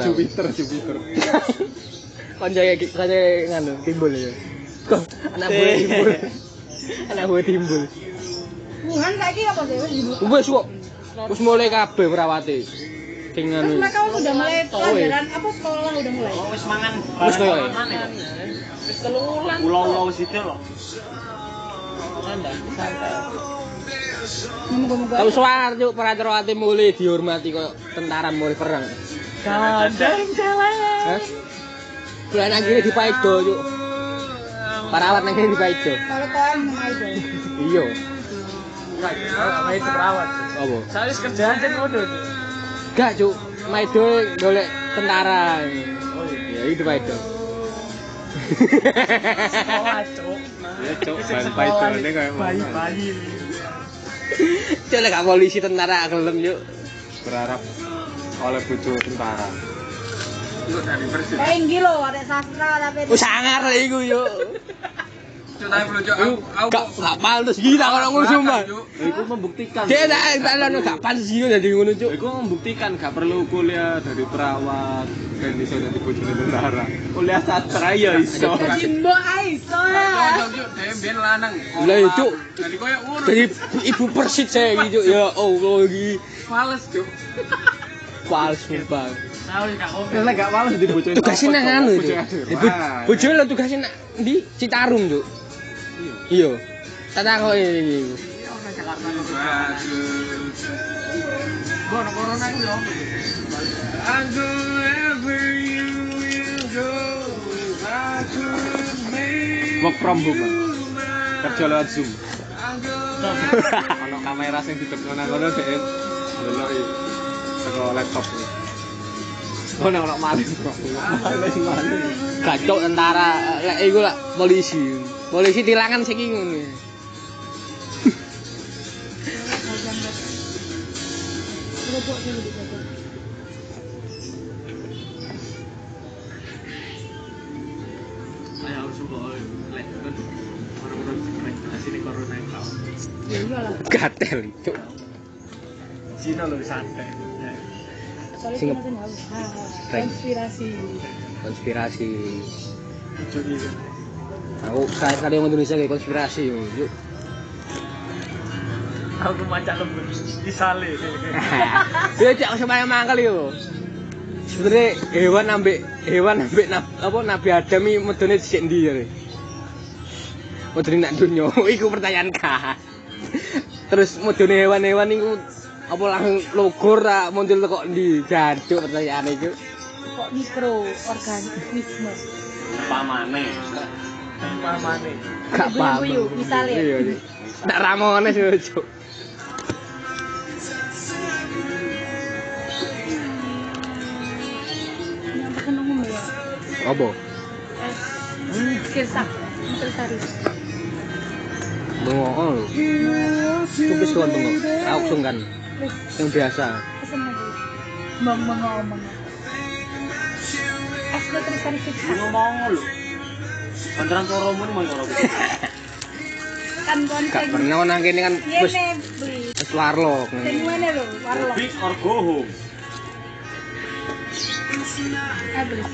Jupiter, Jupiter. [laughs] Kanca ya kanca nganu timbul ya. Kok anak buah timbul. Anak buah timbul. Wuhan lagi apa sih Wes kok. Wis mulai kabeh perawate. Sing terus nganu. mereka udah mulai Oh, pelajaran apa sekolah udah mulai Wis mangan. Wis koyo ya. Wis. Pulau-pulau situ loh. Santai, santai. moga-moga Tahu suar juk perawate mulai dihormati kok tentara mulai perang. Gandeng celeng. Bulan akhirnya di Paido yuk. Perawat nang kene di Paido. kalau Iya. Itu perawat. Apa? Saya kerjaan jen ngono. Cuk. Gak cuk, Maido golek tentara. Oh iya. Ya itu Maido. Sekolah, Cuk. Ya, Cuk, Sing ban sekolah paidone nih, kayak bayi-bayi. Cuk lek gak polisi tentara gelem yuk. Berharap oleh bojo tentara. Untuk dari gilo ada sastra tapi Wis sangar lek iku Aku gak pantes gila kalau ngono sumpah. Iku membuktikan. Dia tak gak pantes gila dadi ngono cuk. Iku membuktikan gak perlu kuliah dari perawat dan bisa jadi bojone tentara. Kuliah sastra ya iso. Jimbo ya Lah ya cuk. Jadi koyo ngono. Jadi ibu persit saya gitu ya Allah iki. Males, Cuk. Pals sumpah. Nah, gak males. Tugasnya nang anu itu. Bojone lo tugasnya nak di Citarum cuk. Iya. Tak takok iki. Bono corona iku yo. Work from home. Kerja lewat Zoom. [laughs] Ono kamera sing didekno nang kono dhek. Laptop iki. Oh, nek ora maling. Gacok tentara lek iku lah polisi. Polisi tilangan sing ngono. Cocok. Ayo lek orang-orang corona. Gatel cuk. Cina loh santai. Ya. Soalnya Sing- cuma tahu. Ah, Rank. konspirasi. Konspirasi. Aku sekali kali orang Indonesia kayak konspirasi. Yuk. Aku macam lembut disale. [laughs] Dia cak semuanya mangkal yo. Sebenarnya hewan ambek hewan ambek nab, apa Nabi Adam iki medone dhisik ndi ya. Medone nak dunyo [laughs] iku pertanyaan ka. Terus medone hewan-hewan iku apa langsung logor tak muncul kok ndi? Jancuk pertanyaan iku. Kok mikroorganisme. Pamane. Pamane. Gak paham. Misalnya. Iya, iya. Nak ramone Cuk. Apa? Kirsak. Menteri Bengok lho. Tupis bengok. Sungkan. Yang biasa. pesen lagi. Bang. Es siksa. ngomong coromu ini mau nyoro. [laughs] Kan kon Gak pernah nang kene kan wis Yene beli. wis warlock. Sing ngene lho, warlock. Big or go home. Eh beli.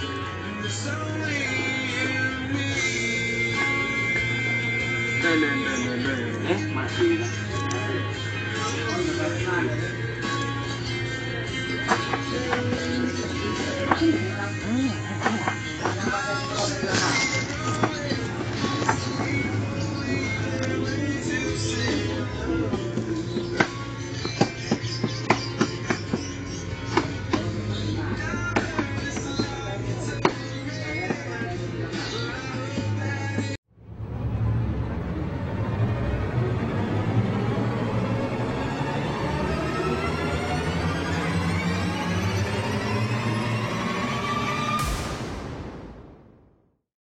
Eh, masih. Hum. É.